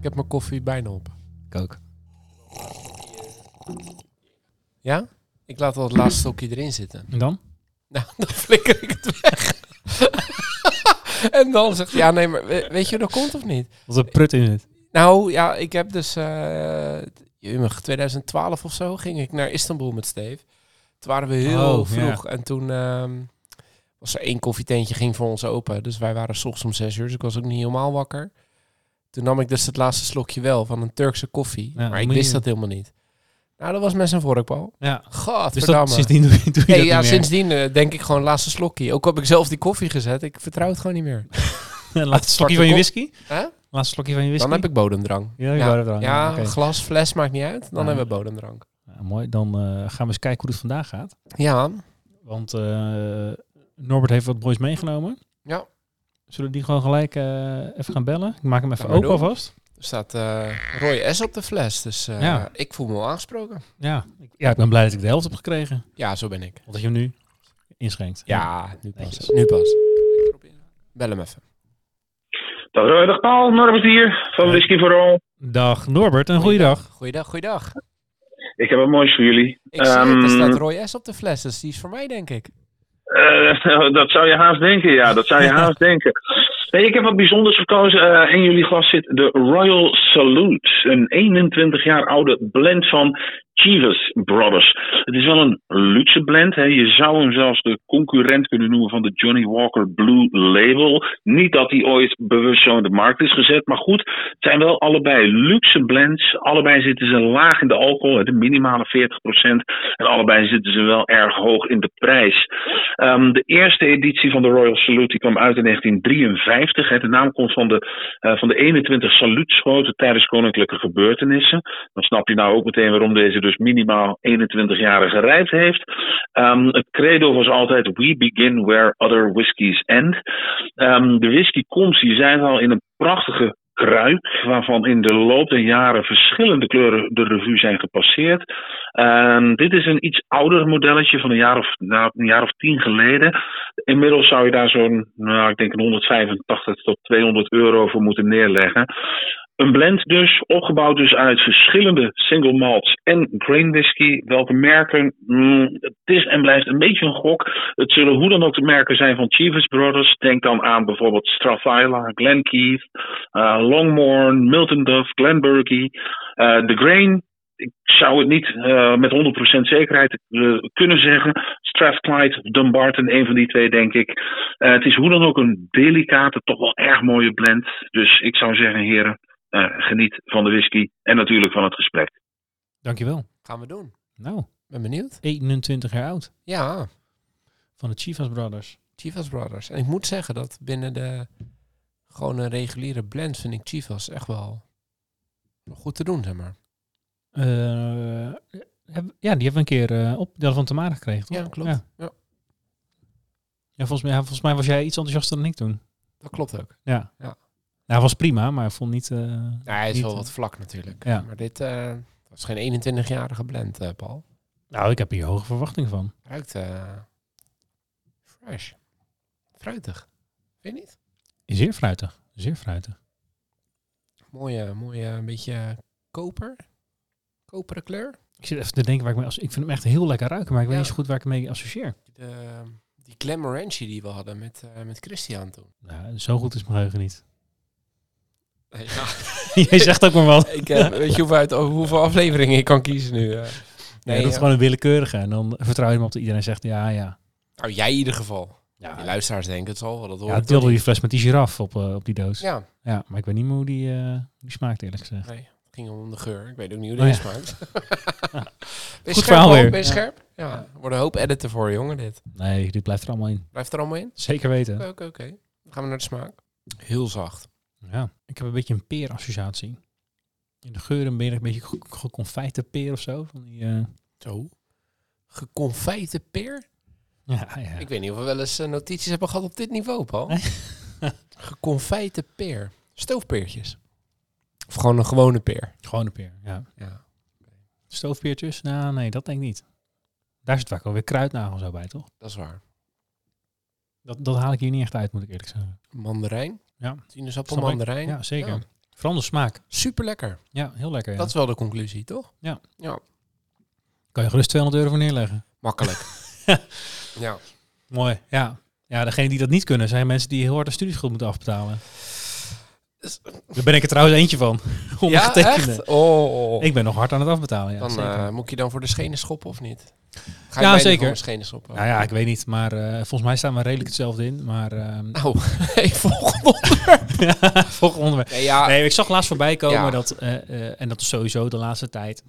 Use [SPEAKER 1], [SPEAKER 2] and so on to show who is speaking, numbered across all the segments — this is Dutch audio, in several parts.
[SPEAKER 1] Ik heb mijn koffie bijna op.
[SPEAKER 2] Ik ook.
[SPEAKER 1] Ja? Ik laat al het laatste stokje erin zitten.
[SPEAKER 2] En dan?
[SPEAKER 1] Nou, dan flikker ik het weg. en dan zegt hij, ja nee, maar we- weet je hoe dat komt of niet?
[SPEAKER 2] Wat een prut in het.
[SPEAKER 1] Nou ja, ik heb dus eh 2012 of zo ging ik naar Istanbul met Steve. Toen waren we heel
[SPEAKER 2] Oh,
[SPEAKER 1] vroeg en toen ehm, was er één koffietentje ging voor ons open. Dus wij waren 's ochtends om zes uur, dus ik was ook niet helemaal wakker. Toen nam ik dus het laatste slokje wel van een Turkse koffie,
[SPEAKER 2] Ja,
[SPEAKER 1] maar ik wist
[SPEAKER 2] je-
[SPEAKER 1] dat helemaal niet. Nou, dat was met zijn vorkbal.
[SPEAKER 2] Ja. Dus
[SPEAKER 1] Godverdamme.
[SPEAKER 2] dat, sindsdien doe je, doe je
[SPEAKER 1] Nee, ja,
[SPEAKER 2] niet meer.
[SPEAKER 1] sindsdien eh, denk ik gewoon laatste slokje. Ook heb ik zelf die koffie gezet, ik vertrouw het gewoon niet meer.
[SPEAKER 2] Laatste slokje van je whisky?
[SPEAKER 1] Hè?
[SPEAKER 2] Laatste slokje van je whisky?
[SPEAKER 1] Dan heb ik bodemdrang.
[SPEAKER 2] Ja,
[SPEAKER 1] ja,
[SPEAKER 2] bodemdrang,
[SPEAKER 1] ja, glas, fles maakt niet uit. Dan hebben we bodemdrang.
[SPEAKER 2] Mooi, dan eh, gaan we eens kijken hoe het vandaag gaat.
[SPEAKER 1] Ja,
[SPEAKER 2] Want eh, Norbert heeft wat moois meegenomen.
[SPEAKER 1] Ja.
[SPEAKER 2] Zullen we die gewoon gelijk eh, even gaan bellen? Ik maak hem even open
[SPEAKER 1] doen.
[SPEAKER 2] alvast.
[SPEAKER 1] er staat eh Roy S op de fles. Dus eh,
[SPEAKER 2] Ja.
[SPEAKER 1] ik voel me wel aangesproken.
[SPEAKER 2] Ja. Ik, ja, ik ben blij dat ik de helft heb gekregen.
[SPEAKER 1] Ja, zo ben ik.
[SPEAKER 2] Want dat je hem nu inschenkt.
[SPEAKER 1] Ja, nu pas. Nu pas. Bel hem even.
[SPEAKER 3] Dag Roy, dag Paul, Norbert hier van Whisky for All.
[SPEAKER 2] Dag Norbert, een goede dag.
[SPEAKER 1] Goeiedag, goeiedag.
[SPEAKER 3] Ik heb wat moois voor jullie.
[SPEAKER 1] Ik zie het,
[SPEAKER 3] Ehm,
[SPEAKER 1] er staat Roy S op de fles. Dus die is voor mij, denk ik.
[SPEAKER 3] Eh, dat zou je haast denken, ja, dat zou je haast denken. Nee, ik heb wat bijzonders gekozen. Eh, in jullie glas zit de Royal Salute. Een 21 jaar oude blend van Chivas Brothers. Het is wel een luxe blend. Hè. Je zou hem zelfs de concurrent kunnen noemen van de Johnny Walker Blue Label. Niet dat die ooit bewust zo in de markt is gezet. Maar goed, het zijn wel allebei luxe blends. Allebei zitten ze laag in de alcohol, de minimale 40%. En allebei zitten ze wel erg hoog in de prijs. Ehm, de eerste editie van de Royal Salute die kwam uit in 1953. Hè. De naam komt van de, eh, van de 21 saluutschoten tijdens koninklijke gebeurtenissen. Dan snap je nou ook meteen waarom deze dus minimaal 21 jaar gerijpt heeft. Ehm, het credo was altijd: We begin where other whiskies end. Ehm, de whisky komt, je zei het al, in een prachtige kruik, waarvan in de loop der jaren verschillende kleuren de revue zijn gepasseerd. Ehm, dit is een iets ouder modelletje van een jaar of, nou, een jaar of tien geleden. Inmiddels zou je daar zo'n, nou, ik denk een 185 tot 200 euro voor moeten neerleggen. Een blend dus, opgebouwd dus uit verschillende single malts en grain whisky. Welke merken? Mm, het is en blijft een beetje een gok. Het zullen hoe dan ook de merken zijn van Chivas Brothers. Denk dan aan bijvoorbeeld Stravila, Glenkeith, uh, Longmorn, Milton Duff, Glenburgie. Uh, de grain, ik zou het niet uh, met 100% zekerheid kunnen zeggen. Strathclyde, Dumbarton, een van die twee denk ik. Het is hoe dan ook een delicate, toch wel erg mooie blend. Dus ik zou zeggen heren, geniet van de whisky en natuurlijk van het gesprek.
[SPEAKER 2] Dankjewel.
[SPEAKER 1] Gaan we doen.
[SPEAKER 2] Nou,
[SPEAKER 1] Ben benieuwd.
[SPEAKER 2] 21 jaar oud.
[SPEAKER 1] Ja,
[SPEAKER 2] Van de Chivas Brothers.
[SPEAKER 1] Chivas Brothers. En ik moet zeggen dat binnen de gewoon een reguliere blend vind ik Chivas echt wel goed te doen, zeg maar.
[SPEAKER 2] Uh, heb, ja, die hebben we een keer uh, op deel van Tamara gekregen, toch?
[SPEAKER 1] Ja, klopt.
[SPEAKER 2] Ja.
[SPEAKER 1] Ja.
[SPEAKER 2] Ja, volgens, mij, volgens mij was jij iets enthousiaster dan ik toen.
[SPEAKER 1] Dat klopt ook.
[SPEAKER 2] Ja.
[SPEAKER 1] Ja.
[SPEAKER 2] Nou, was prima, maar ik vond niet... Uh,
[SPEAKER 1] ja, hij is
[SPEAKER 2] niet,
[SPEAKER 1] wel wat vlak natuurlijk.
[SPEAKER 2] Ja.
[SPEAKER 1] Maar dit uh, was geen 21-jarige blend, Paul.
[SPEAKER 2] Nou, ik heb hier hoge verwachtingen van.
[SPEAKER 1] Ruikt fresh. Fruitig. Vind je niet?
[SPEAKER 2] Zeer fruitig. Zeer fruitig.
[SPEAKER 1] Mooie, mooie, een beetje koper. Koperen kleur.
[SPEAKER 2] Ik zit even te denken waar ik mee... Als, ik vind hem echt heel lekker ruiken, maar ik weet niet zo goed waar ik mee associeer.
[SPEAKER 1] De, die Glamorangie die we hadden met, uh, met Christian toen.
[SPEAKER 2] Nou, zo goed is mijn geheugen niet.
[SPEAKER 1] Ja.
[SPEAKER 2] Jij zegt ook maar wat.
[SPEAKER 1] ik, uh, weet je hoeveel, uit, hoeveel afleveringen ik kan kiezen nu? Uh,
[SPEAKER 2] nee, ja, dat is gewoon een willekeurige. En dan vertrouw je hem op dat iedereen zegt ja, ja.
[SPEAKER 1] Nou, jij in ieder geval.
[SPEAKER 2] Ja,
[SPEAKER 1] die luisteraars denken het zal wel. Dat
[SPEAKER 2] ja, het wilde die fles met die giraf op, uh, op die doos.
[SPEAKER 1] Ja.
[SPEAKER 2] ja. Maar ik weet niet meer hoe die, uh, die smaakt eerlijk gezegd.
[SPEAKER 1] Nee, het ging om de geur. Ik weet ook niet hoe die oh, ja. smaakt.
[SPEAKER 2] ja.
[SPEAKER 1] Ben
[SPEAKER 2] Goed verhaal weer.
[SPEAKER 1] Ben je scherp? Ja. ja. Er wordt een hoop editen voor, jongen, dit.
[SPEAKER 2] Nee, dit blijft er allemaal in.
[SPEAKER 1] Blijft er allemaal in?
[SPEAKER 2] Zeker weten.
[SPEAKER 1] Oké, oké, oké. Dan gaan we naar de smaak. Heel zacht.
[SPEAKER 2] Ja, ik heb een beetje een peerassociatie. In de geuren ben je een beetje ge- geconfijte peer of zo. Van die, eh,
[SPEAKER 1] Zo. Geconfijte peer?
[SPEAKER 2] ja, ja.
[SPEAKER 1] Ik weet niet of we wel eens eh, notities hebben gehad op dit niveau, Paul.
[SPEAKER 2] Nee.
[SPEAKER 1] Geconfijte peer. Stoofpeertjes. Of gewoon een gewone peer.
[SPEAKER 2] Gewoon een peer, ja.
[SPEAKER 1] Ja.
[SPEAKER 2] Stoofpeertjes? Nou, nee, dat denk ik niet. Daar zit vaak alweer kruidnagel zo bij, toch?
[SPEAKER 1] Dat is waar.
[SPEAKER 2] Dat, dat haal ik hier niet echt uit, moet ik eerlijk zeggen.
[SPEAKER 1] Mandarijn.
[SPEAKER 2] Ja.
[SPEAKER 1] Sinaasappel, mandarijn.
[SPEAKER 2] Ja, zeker.
[SPEAKER 1] Ja.
[SPEAKER 2] Vooral de smaak.
[SPEAKER 1] Super lekker.
[SPEAKER 2] Ja, heel lekker. Ja.
[SPEAKER 1] Dat is wel de conclusie, toch?
[SPEAKER 2] Ja.
[SPEAKER 1] Ja.
[SPEAKER 2] Kan je gerust 200 euro voor neerleggen.
[SPEAKER 1] Makkelijk. ja.
[SPEAKER 2] Mooi, ja. Ja, degene die dat niet kunnen, zijn mensen die heel hard de studieschuld moeten afbetalen. Daar ben ik er trouwens eentje van.
[SPEAKER 1] Ja,
[SPEAKER 2] Ondergetekende.
[SPEAKER 1] echt? Oh.
[SPEAKER 2] Ik ben nog hard aan het afbetalen, ja.
[SPEAKER 1] Dan eh, moet je dan voor de schenen schoppen of niet? Ga
[SPEAKER 2] Ja,
[SPEAKER 1] bijna
[SPEAKER 2] zeker.
[SPEAKER 1] voor de schenen schoppen?
[SPEAKER 2] Nou ja, ik weet niet, maar eh, volgens mij staan we redelijk hetzelfde in. Maar ehm
[SPEAKER 1] Nou, hey, volgende.
[SPEAKER 2] volgende onderwerp.
[SPEAKER 1] Nee, ja,
[SPEAKER 2] Nee, ik zag laatst voorbij komen
[SPEAKER 1] Ja.
[SPEAKER 2] dat, eh, en dat is sowieso de laatste tijd,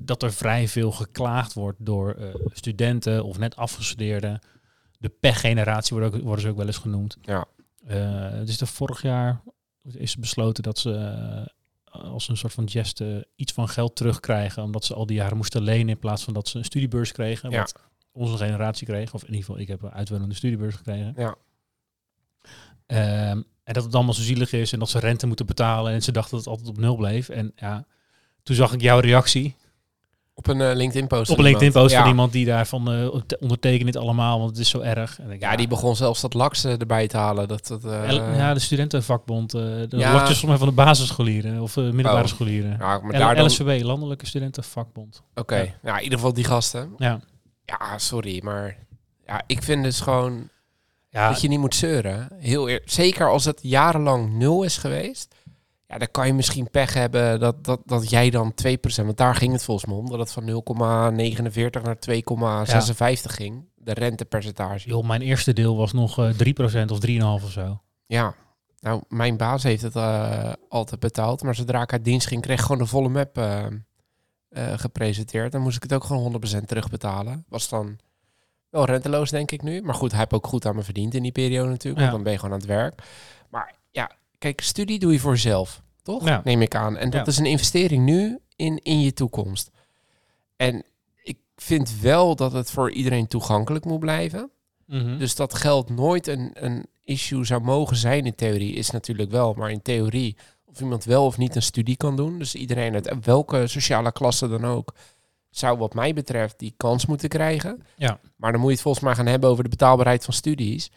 [SPEAKER 2] dat er vrij veel geklaagd wordt door studenten of net afgestudeerden. De pechgeneratie ook, worden ze ook wel eens genoemd.
[SPEAKER 1] Ja.
[SPEAKER 2] Eh, het is er vorig jaar is besloten dat ze eh, als een soort van geste iets van geld terugkrijgen, omdat ze al die jaren moesten lenen in plaats van dat ze een studiebeurs kregen.
[SPEAKER 1] Ja.
[SPEAKER 2] Wat onze generatie kreeg, of in ieder geval ik heb een uitwonende studiebeurs gekregen.
[SPEAKER 1] Ja.
[SPEAKER 2] Ehm, en dat het allemaal zo zielig is en dat ze rente moeten betalen en ze dachten dat het altijd op nul bleef. En ja, toen zag ik jouw reactie
[SPEAKER 1] op een eh, LinkedIn-post.
[SPEAKER 2] op een LinkedIn-post
[SPEAKER 1] ja.
[SPEAKER 2] van iemand die daarvan eh onderteken dit allemaal, want het is zo erg. En
[SPEAKER 1] Ja, die begon zelfs dat laks eh, erbij te halen. Dat, dat,
[SPEAKER 2] ja, de studentenvakbond, de
[SPEAKER 1] Ja.
[SPEAKER 2] lakjes van de basisscholieren of middelbare
[SPEAKER 1] Oh.
[SPEAKER 2] scholieren.
[SPEAKER 1] ja, maar daar dan... Oké,
[SPEAKER 2] LSVB, Landelijke Studentenvakbond.
[SPEAKER 1] ja. in ieder geval die gasten.
[SPEAKER 2] Ja,
[SPEAKER 1] Ja, sorry, maar... Ja, ik vind dus gewoon
[SPEAKER 2] ja
[SPEAKER 1] dat je niet moet zeuren. Heel eer- Zeker als het jarenlang nul is geweest. Ja, dan kan je misschien pech hebben dat, dat, dat jij dan 2%... Want daar ging het volgens mij om. Dat het van 0,49 naar 2,56 ging. De rentepercentage.
[SPEAKER 2] joh, mijn eerste deel was nog eh 3% of 3,5 of zo.
[SPEAKER 1] Ja, nou, mijn baas heeft het eh, altijd betaald. Maar zodra ik uit dienst ging, kreeg ik gewoon de volle map eh, gepresenteerd. Dan moest ik het ook gewoon 100% terugbetalen. Was dan wel renteloos, denk ik nu. Maar goed, hij heeft ook goed aan me verdiend in die periode natuurlijk.
[SPEAKER 2] Ja.
[SPEAKER 1] Want dan ben je gewoon aan het werk. Maar kijk, studie doe je voor jezelf. Toch?
[SPEAKER 2] Ja.
[SPEAKER 1] Neem ik aan. En dat
[SPEAKER 2] Ja.
[SPEAKER 1] is een investering nu in, in je toekomst. En ik vind wel dat het voor iedereen toegankelijk moet blijven.
[SPEAKER 2] Mhm.
[SPEAKER 1] Dus dat geld nooit een, een issue zou mogen zijn in theorie, is natuurlijk wel. Maar in theorie, of iemand wel of niet een studie kan doen. Dus iedereen uit welke sociale klasse dan ook, zou wat mij betreft die kans moeten krijgen.
[SPEAKER 2] Ja.
[SPEAKER 1] Maar dan moet je het volgens mij gaan hebben over de betaalbaarheid van studies.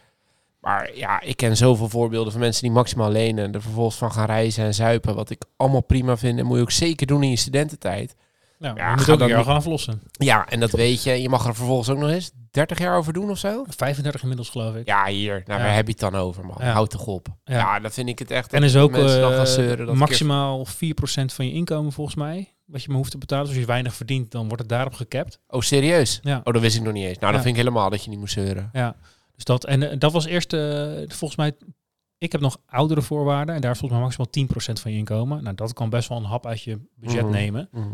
[SPEAKER 1] Maar ja, ik ken zoveel voorbeelden van mensen die maximaal lenen en er vervolgens van gaan reizen en zuipen. Wat ik allemaal prima vind. En moet je ook zeker doen in je studententijd.
[SPEAKER 2] Nou,
[SPEAKER 1] Ja,
[SPEAKER 2] je moet
[SPEAKER 1] ga
[SPEAKER 2] ook
[SPEAKER 1] dan
[SPEAKER 2] jaar gaan aflossen.
[SPEAKER 1] Ja, en dat weet je. Je mag er vervolgens ook nog eens 30 jaar over doen of zo.
[SPEAKER 2] 35 inmiddels geloof ik.
[SPEAKER 1] Ja, hier. Nou,
[SPEAKER 2] Ja.
[SPEAKER 1] waar heb je het dan over, man?
[SPEAKER 2] Ja.
[SPEAKER 1] Houd toch op.
[SPEAKER 2] Ja.
[SPEAKER 1] Ja, dan vind ik het echt...
[SPEAKER 2] En
[SPEAKER 1] dat
[SPEAKER 2] is ook eh,
[SPEAKER 1] gaan zeuren. Dat
[SPEAKER 2] maximaal 4% van je inkomen volgens mij. Wat je maar hoeft te betalen. Dus als je weinig verdient, dan wordt het daarop gecapt.
[SPEAKER 1] Keer... Oh, serieus?
[SPEAKER 2] Ja.
[SPEAKER 1] Oh, dat wist ik nog niet eens. Nou, dan vind ik helemaal dat je niet moet zeuren.
[SPEAKER 2] Ja, dus dat, en eh, dat was eerst, eh, volgens mij, ik heb nog oudere voorwaarden en daar is volgens mij maximaal 10% van je inkomen. Nou, dat kan best wel een hap uit je budget
[SPEAKER 1] Mhm.
[SPEAKER 2] nemen.
[SPEAKER 1] Mhm.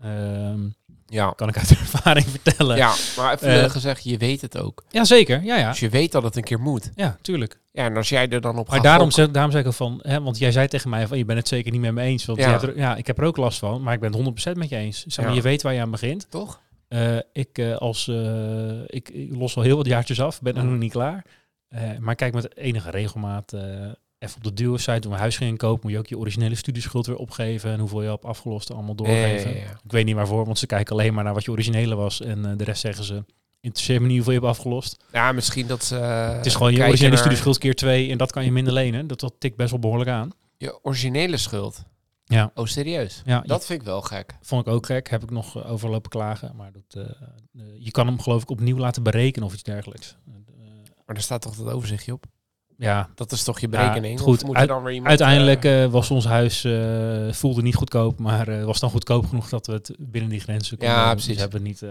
[SPEAKER 2] Ehm,
[SPEAKER 1] Ja.
[SPEAKER 2] kan ik uit ervaring vertellen.
[SPEAKER 1] ja, maar even
[SPEAKER 2] Eh,
[SPEAKER 1] uh, gezegd, je weet het ook.
[SPEAKER 2] Ja, zeker. Ja, ja.
[SPEAKER 1] Dus je weet dat het een keer moet.
[SPEAKER 2] Ja, tuurlijk.
[SPEAKER 1] Ja, en als jij er dan op
[SPEAKER 2] Maar daarom zeg, daarom zeg ik van, hè, want jij zei tegen mij van, je bent het zeker niet met me eens. Want
[SPEAKER 1] Ja.
[SPEAKER 2] je hebt er, ja, ik heb er ook last van, maar ik ben het 100% met je eens. Zeg maar,
[SPEAKER 1] Ja.
[SPEAKER 2] Je weet waar je aan begint.
[SPEAKER 1] Toch?
[SPEAKER 2] Eh, ik, eh, als, eh, ik, ik los al heel wat jaartjes af, ben er
[SPEAKER 1] Mhm.
[SPEAKER 2] nog niet klaar. Maar kijk met enige regelmaat even op de duo-site, toen we huis gingen kopen, moet je ook je originele studieschuld weer opgeven en hoeveel je hebt afgelost allemaal doorgeven.
[SPEAKER 1] Ja, ja, ja.
[SPEAKER 2] Ik weet niet waarvoor, want ze kijken alleen maar naar wat je originele was en de rest zeggen ze, interesseert me niet hoeveel je hebt afgelost.
[SPEAKER 1] Ja, misschien dat ze...
[SPEAKER 2] het is gewoon je originele
[SPEAKER 1] naar
[SPEAKER 2] studieschuld keer twee en dat kan je minder lenen. Dat, dat tikt best wel behoorlijk aan.
[SPEAKER 1] Je originele schuld.
[SPEAKER 2] Ja,
[SPEAKER 1] Oh, serieus?
[SPEAKER 2] ja
[SPEAKER 1] Dat vind ik wel gek.
[SPEAKER 2] vond ik ook gek. Heb ik nog eh, overlopen klagen. Maar dat, eh, eh, je kan hem geloof ik opnieuw laten berekenen of iets dergelijks.
[SPEAKER 1] Maar er staat toch dat overzichtje op?
[SPEAKER 2] ja,
[SPEAKER 1] Dat is toch je
[SPEAKER 2] Ja,
[SPEAKER 1] berekening?
[SPEAKER 2] goed.
[SPEAKER 1] Moet
[SPEAKER 2] Uit-
[SPEAKER 1] dan weer iemand...
[SPEAKER 2] Uiteindelijk was ons huis, voelde niet goedkoop, maar was dan goedkoop genoeg dat we het binnen die grenzen konden.
[SPEAKER 1] Ja,
[SPEAKER 2] dus
[SPEAKER 1] precies.
[SPEAKER 2] hebben we niet,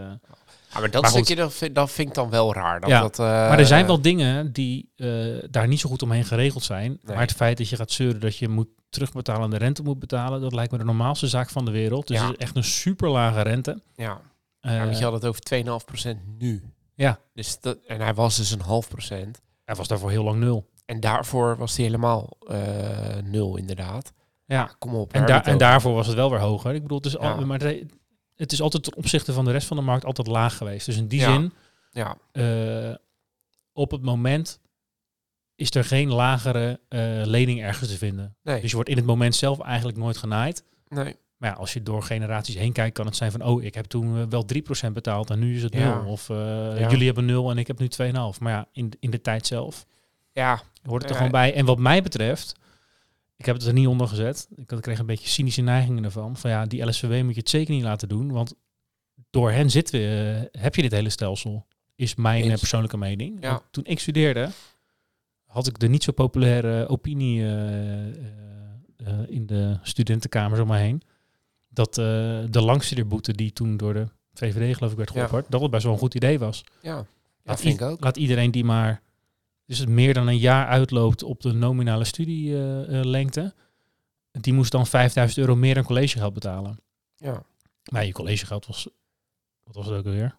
[SPEAKER 1] ja, maar dat
[SPEAKER 2] maar
[SPEAKER 1] stukje, dat vind, dat vind ik dan wel raar. Dat,
[SPEAKER 2] Ja,
[SPEAKER 1] dat, eh,
[SPEAKER 2] maar er zijn wel dingen die eh, daar niet zo goed omheen geregeld zijn.
[SPEAKER 1] Nee.
[SPEAKER 2] Maar het feit dat je gaat zeuren dat je moet terugbetalen en de rente moet betalen, dat lijkt me de normaalste zaak van de wereld. Dus
[SPEAKER 1] Ja.
[SPEAKER 2] is echt een super lage rente.
[SPEAKER 1] Ja, Ja, want je had het over 2,5% nu.
[SPEAKER 2] Ja.
[SPEAKER 1] Dus dat, en hij was dus een half procent.
[SPEAKER 2] Hij was daarvoor heel lang nul.
[SPEAKER 1] En daarvoor was die helemaal nul, inderdaad.
[SPEAKER 2] Ja.
[SPEAKER 1] Kom op.
[SPEAKER 2] En, daar en daarvoor was het wel weer hoger. Ik bedoel, is, al, maar het, is altijd ten opzichte van de rest van de markt altijd laag geweest. Dus in die
[SPEAKER 1] Ja.
[SPEAKER 2] zin?
[SPEAKER 1] Ja,
[SPEAKER 2] eh, op het moment is er geen lagere eh, lening ergens te vinden.
[SPEAKER 1] nee.
[SPEAKER 2] Dus je wordt in het moment zelf eigenlijk nooit genaaid.
[SPEAKER 1] nee.
[SPEAKER 2] Maar ja, als je door generaties heen kijkt, kan het zijn van... oh, ik heb toen eh, wel 3% betaald en nu is het
[SPEAKER 1] Ja.
[SPEAKER 2] 0. Of
[SPEAKER 1] Ja.
[SPEAKER 2] jullie hebben 0 en ik heb nu 2,5. Maar ja, in, in de tijd zelf
[SPEAKER 1] Ja,
[SPEAKER 2] hoort het er gewoon bij. En wat mij betreft, ik heb het er niet onder gezet. Ik had- kreeg een beetje cynische neigingen ervan. Van ja, die LSVW moet je het zeker niet laten doen. Want door hen zitten we, eh, heb je dit hele stelsel. Is mijn eh,
[SPEAKER 1] Eens.
[SPEAKER 2] persoonlijke mening.
[SPEAKER 1] Ja.
[SPEAKER 2] Toen ik studeerde, had ik de niet zo populaire opinie eh, in de studentenkamers om me heen. Dat de langstudeerboete die toen door de VVD geloof ik werd
[SPEAKER 1] Ja.
[SPEAKER 2] geopperd, dat het best wel een goed idee was.
[SPEAKER 1] ja. Dat vind ik ook.
[SPEAKER 2] Laat iedereen die maar dus het meer dan een jaar uitloopt op de nominale studielengte, die moest dan 5000 euro meer aan collegegeld betalen.
[SPEAKER 1] Ja.
[SPEAKER 2] Maar je collegegeld was, wat was het ook alweer?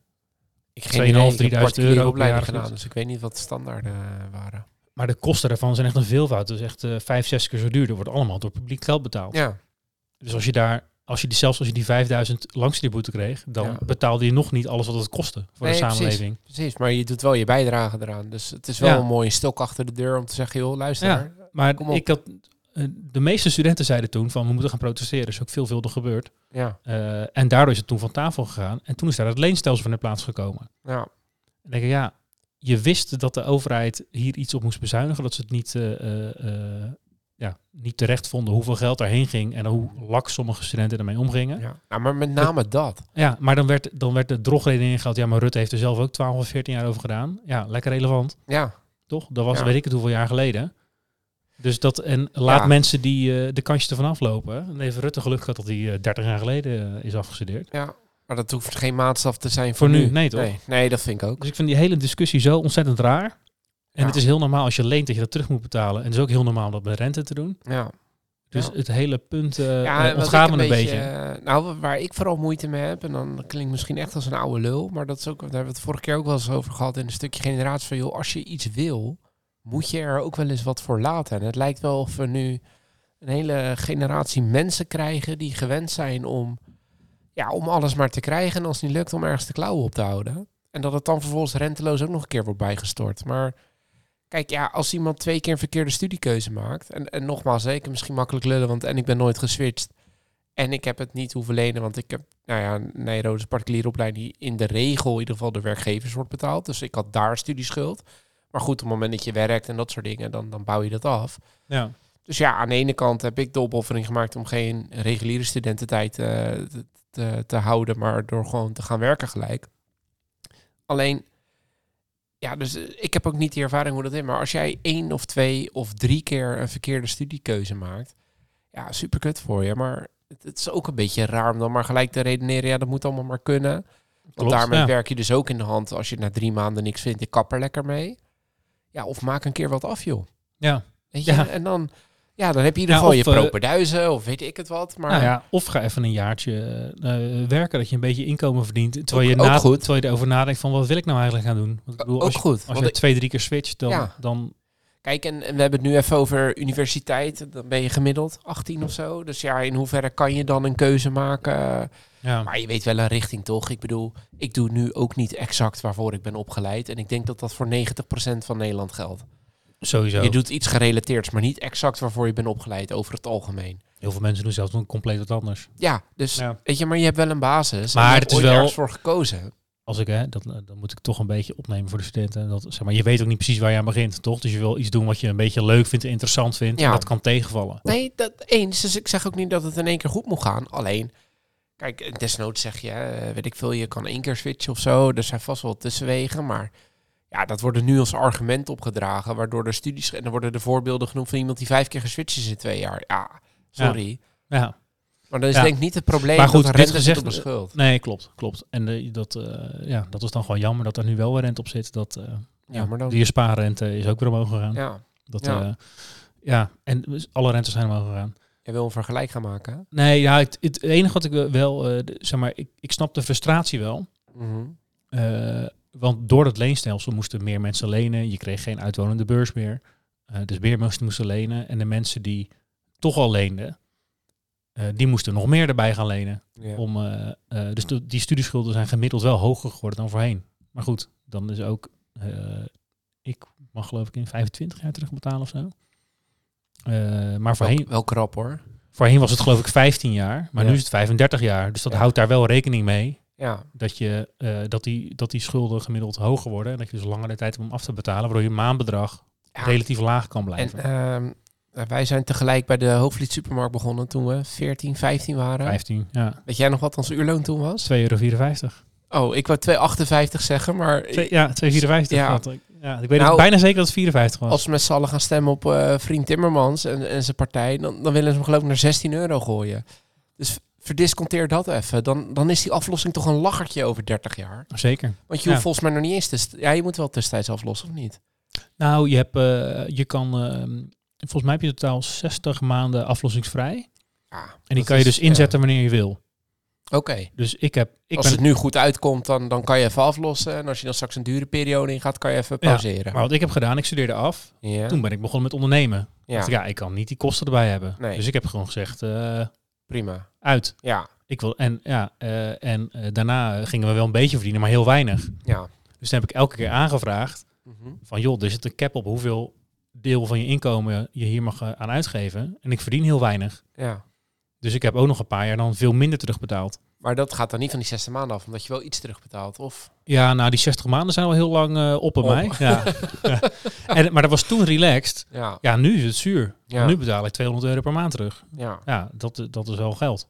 [SPEAKER 1] Ik
[SPEAKER 2] 2.500,
[SPEAKER 1] geen idee, ik heb
[SPEAKER 2] 3000
[SPEAKER 1] particuliere
[SPEAKER 2] euro per jaar
[SPEAKER 1] gedaan, dus ik weet niet wat de standaarden eh, waren.
[SPEAKER 2] Maar de kosten daarvan zijn echt een veelvoud. Dus echt eh, vijf, zes keer zo duur. Dat wordt allemaal door publiek geld betaald.
[SPEAKER 1] Ja,
[SPEAKER 2] Dus als je daar, als je die, zelfs als je die 5000 langstudeerboete kreeg, dan
[SPEAKER 1] Ja.
[SPEAKER 2] betaalde je nog niet alles wat het kostte voor
[SPEAKER 1] Nee,
[SPEAKER 2] de
[SPEAKER 1] precies.
[SPEAKER 2] samenleving.
[SPEAKER 1] precies. Maar je doet wel je bijdrage eraan. Dus het is wel
[SPEAKER 2] Ja.
[SPEAKER 1] een mooie stok achter de deur om te zeggen, joh, luister.
[SPEAKER 2] Ja. Maar ik had, eh, de meeste studenten zeiden toen van we moeten gaan protesteren. Dat is ook veelvuldig gebeurd.
[SPEAKER 1] Ja,
[SPEAKER 2] Eh, en daardoor is het toen van tafel gegaan. En toen is daar het leenstelsel van in plaats gekomen.
[SPEAKER 1] ja,
[SPEAKER 2] En denk ik, ja, je wist dat de overheid hier iets op moest bezuinigen. Dat ze het niet, eh, ja, niet terecht vonden hoeveel geld daarheen ging. En hoe lak sommige studenten ermee omgingen. Ja,
[SPEAKER 1] ja. Nou, maar met name dat.
[SPEAKER 2] maar dan werd, dan werd de drogreden ingehaald. Ja, maar Rutte heeft er zelf ook 12 of 14 jaar over gedaan. Ja, lekker relevant,
[SPEAKER 1] Ja,
[SPEAKER 2] toch? Dat was
[SPEAKER 1] Ja.
[SPEAKER 2] weet ik het hoeveel jaar geleden. Dus dat, en laat
[SPEAKER 1] Ja.
[SPEAKER 2] mensen die eh, de kansje ervan aflopen. En heeft Rutte geluk gehad dat hij eh, 30 jaar geleden eh, is afgestudeerd.
[SPEAKER 1] ja. Maar dat hoeft geen maatstaf te zijn
[SPEAKER 2] Voor
[SPEAKER 1] voor,
[SPEAKER 2] nu, nee, toch?
[SPEAKER 1] Nee, nee, dat vind ik ook.
[SPEAKER 2] Dus ik vind die hele discussie zo ontzettend raar. En
[SPEAKER 1] Ja.
[SPEAKER 2] het is heel normaal als je leent dat je dat terug moet betalen. En het is ook heel normaal om dat met rente te doen.
[SPEAKER 1] Ja.
[SPEAKER 2] Dus
[SPEAKER 1] Ja.
[SPEAKER 2] het hele punt eh
[SPEAKER 1] Ja,
[SPEAKER 2] eh, ontgaat me een beetje.
[SPEAKER 1] eh, nou, waar ik vooral moeite mee heb, en dan klinkt misschien echt als een oude lul, maar dat is ook, daar hebben we het vorige keer ook wel eens over gehad in een stukje generatie van, joh, als je iets wil, moet je er ook wel eens wat voor laten. En het lijkt wel of we nu een hele generatie mensen krijgen die gewend zijn om, ja, om alles maar te krijgen en als het niet lukt om ergens de klauwen op te houden. En dat het dan vervolgens renteloos ook nog een keer wordt bijgestort. Maar Kijk, ja, als iemand twee keer een verkeerde studiekeuze maakt. En, en nogmaals, heb misschien makkelijk lullen, want en ik ben nooit geswitcht. En ik heb het niet hoeven lenen, want ik heb, nou ja, Nijrode is particuliere opleiding die in de regel in ieder geval de werkgevers wordt betaald. Dus ik had daar studieschuld. Maar goed, op het moment dat je werkt en dat soort dingen, dan, dan bouw je dat af.
[SPEAKER 2] Ja.
[SPEAKER 1] Dus ja, aan de ene kant heb ik de opoffering gemaakt om geen reguliere studententijd eh, te, te, te houden, maar door gewoon te gaan werken gelijk. Alleen, ja, dus eh, ik heb ook niet die ervaring hoe dat is. Maar als jij één of twee of drie keer een verkeerde studiekeuze maakt, ja, super kut voor je. Maar het, het is ook een beetje raar om dan maar gelijk te redeneren, ja, dat moet allemaal maar kunnen. Want
[SPEAKER 2] Klopt,
[SPEAKER 1] daarmee
[SPEAKER 2] ja.
[SPEAKER 1] werk je dus ook in de hand als je na drie maanden niks vindt, ik kap er lekker mee. Ja, of maak een keer wat af, joh.
[SPEAKER 2] Ja.
[SPEAKER 1] Weet je?
[SPEAKER 2] Ja.
[SPEAKER 1] En dan, ja, dan heb je in ieder
[SPEAKER 2] Ja,
[SPEAKER 1] geval
[SPEAKER 2] of,
[SPEAKER 1] je
[SPEAKER 2] eh,
[SPEAKER 1] of weet ik het wat. Maar
[SPEAKER 2] Nou ja, of ga even een jaartje eh, werken dat je een beetje inkomen verdient. Terwijl,
[SPEAKER 1] Ook-
[SPEAKER 2] je, na,
[SPEAKER 1] goed.
[SPEAKER 2] terwijl je erover nadenkt van wat wil ik nou eigenlijk gaan doen. Want ik bedoel,
[SPEAKER 1] ook
[SPEAKER 2] als je,
[SPEAKER 1] goed.
[SPEAKER 2] als je twee, drie keer switcht, dan,
[SPEAKER 1] Ja.
[SPEAKER 2] dan
[SPEAKER 1] kijk, en, en we hebben het nu even over universiteit. Dan ben je gemiddeld 18 of zo. Dus ja, in hoeverre kan je dan een keuze maken?
[SPEAKER 2] ja.
[SPEAKER 1] Maar je weet wel een richting, toch? Ik bedoel, ik doe nu ook niet exact waarvoor ik ben opgeleid. En ik denk dat dat voor 90% van Nederland geldt.
[SPEAKER 2] Sowieso.
[SPEAKER 1] Je doet iets gerelateerds, maar niet exact waarvoor je bent opgeleid over het algemeen.
[SPEAKER 2] Heel veel mensen doen zelfs een compleet wat anders.
[SPEAKER 1] Ja, dus
[SPEAKER 2] Ja.
[SPEAKER 1] weet je, maar je hebt wel een basis.
[SPEAKER 2] Maar
[SPEAKER 1] en
[SPEAKER 2] het is wel-
[SPEAKER 1] voor gekozen.
[SPEAKER 2] Als ik, hè, dat, dan moet ik toch een beetje opnemen voor de studenten. Dat, zeg maar, je weet ook niet precies waar je aan begint, toch? Dus je wil iets doen wat je een beetje leuk vindt, interessant vindt.
[SPEAKER 1] Ja.
[SPEAKER 2] En dat kan tegenvallen.
[SPEAKER 1] Nee, dat eens. Dus ik zeg ook niet dat het in één keer goed moet gaan. Alleen, kijk, desnoods zeg je, eh, weet ik veel, je kan één keer switchen of zo. Er zijn vast wel tussenwegen, maar ja, dat wordt er nu als argument opgedragen, waardoor de studies en dan worden de voorbeelden genoemd van iemand die vijf keer geswitcht is in twee jaar. Ja, sorry.
[SPEAKER 2] Ja,
[SPEAKER 1] Maar dat is
[SPEAKER 2] Ja.
[SPEAKER 1] denk ik niet het probleem
[SPEAKER 2] Maar goed,
[SPEAKER 1] dat
[SPEAKER 2] dit gezegd,
[SPEAKER 1] op de schuld.
[SPEAKER 2] nee, klopt, klopt. En eh, dat, eh, ja, dat is dan gewoon jammer dat er nu wel weer rente op zit. Dat, eh,
[SPEAKER 1] Ja, maar dan...
[SPEAKER 2] Die spaarrente is ook weer omhoog gegaan.
[SPEAKER 1] Ja,
[SPEAKER 2] Dat,
[SPEAKER 1] Ja.
[SPEAKER 2] ja. en alle rentes zijn omhoog gegaan.
[SPEAKER 1] je wil een vergelijk gaan maken. hè?
[SPEAKER 2] Nee, ja, het, het enige wat ik wel- zeg maar, ik, ik snap de frustratie wel.
[SPEAKER 1] Mhm.
[SPEAKER 2] Want door dat leenstelsel moesten meer mensen lenen. Je kreeg geen uitwonende beurs meer. eh, dus weer moesten, moesten lenen. En de mensen die toch al leenden, eh, die moesten nog meer erbij gaan lenen.
[SPEAKER 1] Ja.
[SPEAKER 2] Om, eh, dus die studieschulden zijn gemiddeld wel hoger geworden dan voorheen. Maar goed, dan is ook, ik mag geloof ik in 25 jaar terugbetalen of zo. Maar voorheen,
[SPEAKER 1] wel, wel krap hoor.
[SPEAKER 2] voorheen was het geloof ik 15 jaar, maar
[SPEAKER 1] Ja.
[SPEAKER 2] nu is het 35 jaar. Dus dat
[SPEAKER 1] Ja.
[SPEAKER 2] houdt daar wel rekening mee.
[SPEAKER 1] Ja,
[SPEAKER 2] Dat, je, eh, dat, die, dat die schulden gemiddeld hoger worden. En dat je dus langere tijd hebt om af te betalen, waardoor je maandbedrag
[SPEAKER 1] Ja.
[SPEAKER 2] relatief laag kan
[SPEAKER 1] en
[SPEAKER 2] blijven.
[SPEAKER 1] ehm, wij zijn tegelijk bij de Hoofdvliet Supermarkt begonnen toen we 14, 15 waren.
[SPEAKER 2] 15, ja.
[SPEAKER 1] Weet jij nog wat ons uurloon toen was?
[SPEAKER 2] 2,54 euro.
[SPEAKER 1] Oh, ik wou 2,58 zeggen, maar
[SPEAKER 2] Twee- Ja, 2,54.
[SPEAKER 1] Ja.
[SPEAKER 2] had ik. Ja, ik weet
[SPEAKER 1] Nou,
[SPEAKER 2] bijna zeker dat het 54 was.
[SPEAKER 1] als we met z'n allen gaan stemmen op eh, vriend Timmermans en, en zijn partij, dan, dan willen ze hem geloof ik naar 16 euro gooien. Dus verdisconteer dat even. Dan, dan is die aflossing toch een lachertje over 30 jaar.
[SPEAKER 2] Zeker.
[SPEAKER 1] Want je
[SPEAKER 2] Ja.
[SPEAKER 1] hoeft volgens mij nog niet eens te... Ja, je moet wel tussentijds aflossen, of niet?
[SPEAKER 2] Nou, je, hebt, eh, je kan, ehm, volgens mij heb je totaal 60 maanden aflossingsvrij.
[SPEAKER 1] Ja,
[SPEAKER 2] En die kan je
[SPEAKER 1] is-
[SPEAKER 2] dus inzetten wanneer je wil.
[SPEAKER 1] ja. Oké.
[SPEAKER 2] Dus ik heb, ik
[SPEAKER 1] Als
[SPEAKER 2] ben,
[SPEAKER 1] het nu goed uitkomt, dan, dan kan je even aflossen. En als je dan straks een dure periode ingaat, kan je even
[SPEAKER 2] Ja,
[SPEAKER 1] pauzeren.
[SPEAKER 2] maar wat ik heb gedaan, ik studeerde af.
[SPEAKER 1] ja.
[SPEAKER 2] Toen ben ik begonnen met ondernemen.
[SPEAKER 1] ja,
[SPEAKER 2] Ja. ja, ik kan niet die kosten erbij hebben.
[SPEAKER 1] Nee.
[SPEAKER 2] Dus ik heb gewoon gezegd, eh,
[SPEAKER 1] prima.
[SPEAKER 2] uit.
[SPEAKER 1] Ja,
[SPEAKER 2] Ik wil, en ja, eh, en eh, daarna gingen we wel een beetje verdienen, maar heel weinig.
[SPEAKER 1] ja.
[SPEAKER 2] Dus dan heb ik elke keer aangevraagd
[SPEAKER 1] Mhm.
[SPEAKER 2] van joh, er zit een cap op hoeveel deel van je inkomen je hier mag eh, aan uitgeven. En ik verdien heel weinig.
[SPEAKER 1] ja.
[SPEAKER 2] Dus ik heb ook nog een paar jaar dan veel minder terugbetaald.
[SPEAKER 1] Maar dat gaat dan niet van die 60 maanden af, omdat je wel iets terugbetaalt. Of...
[SPEAKER 2] Ja, nou die 60 maanden zijn al heel lang eh, op bij mij. Ja. ja. En, maar dat was toen relaxed.
[SPEAKER 1] Ja,
[SPEAKER 2] Ja, nu is het zuur.
[SPEAKER 1] Ja.
[SPEAKER 2] Nu betaal ik 200 euro per maand terug.
[SPEAKER 1] ja.
[SPEAKER 2] Ja, dat, dat is wel geld.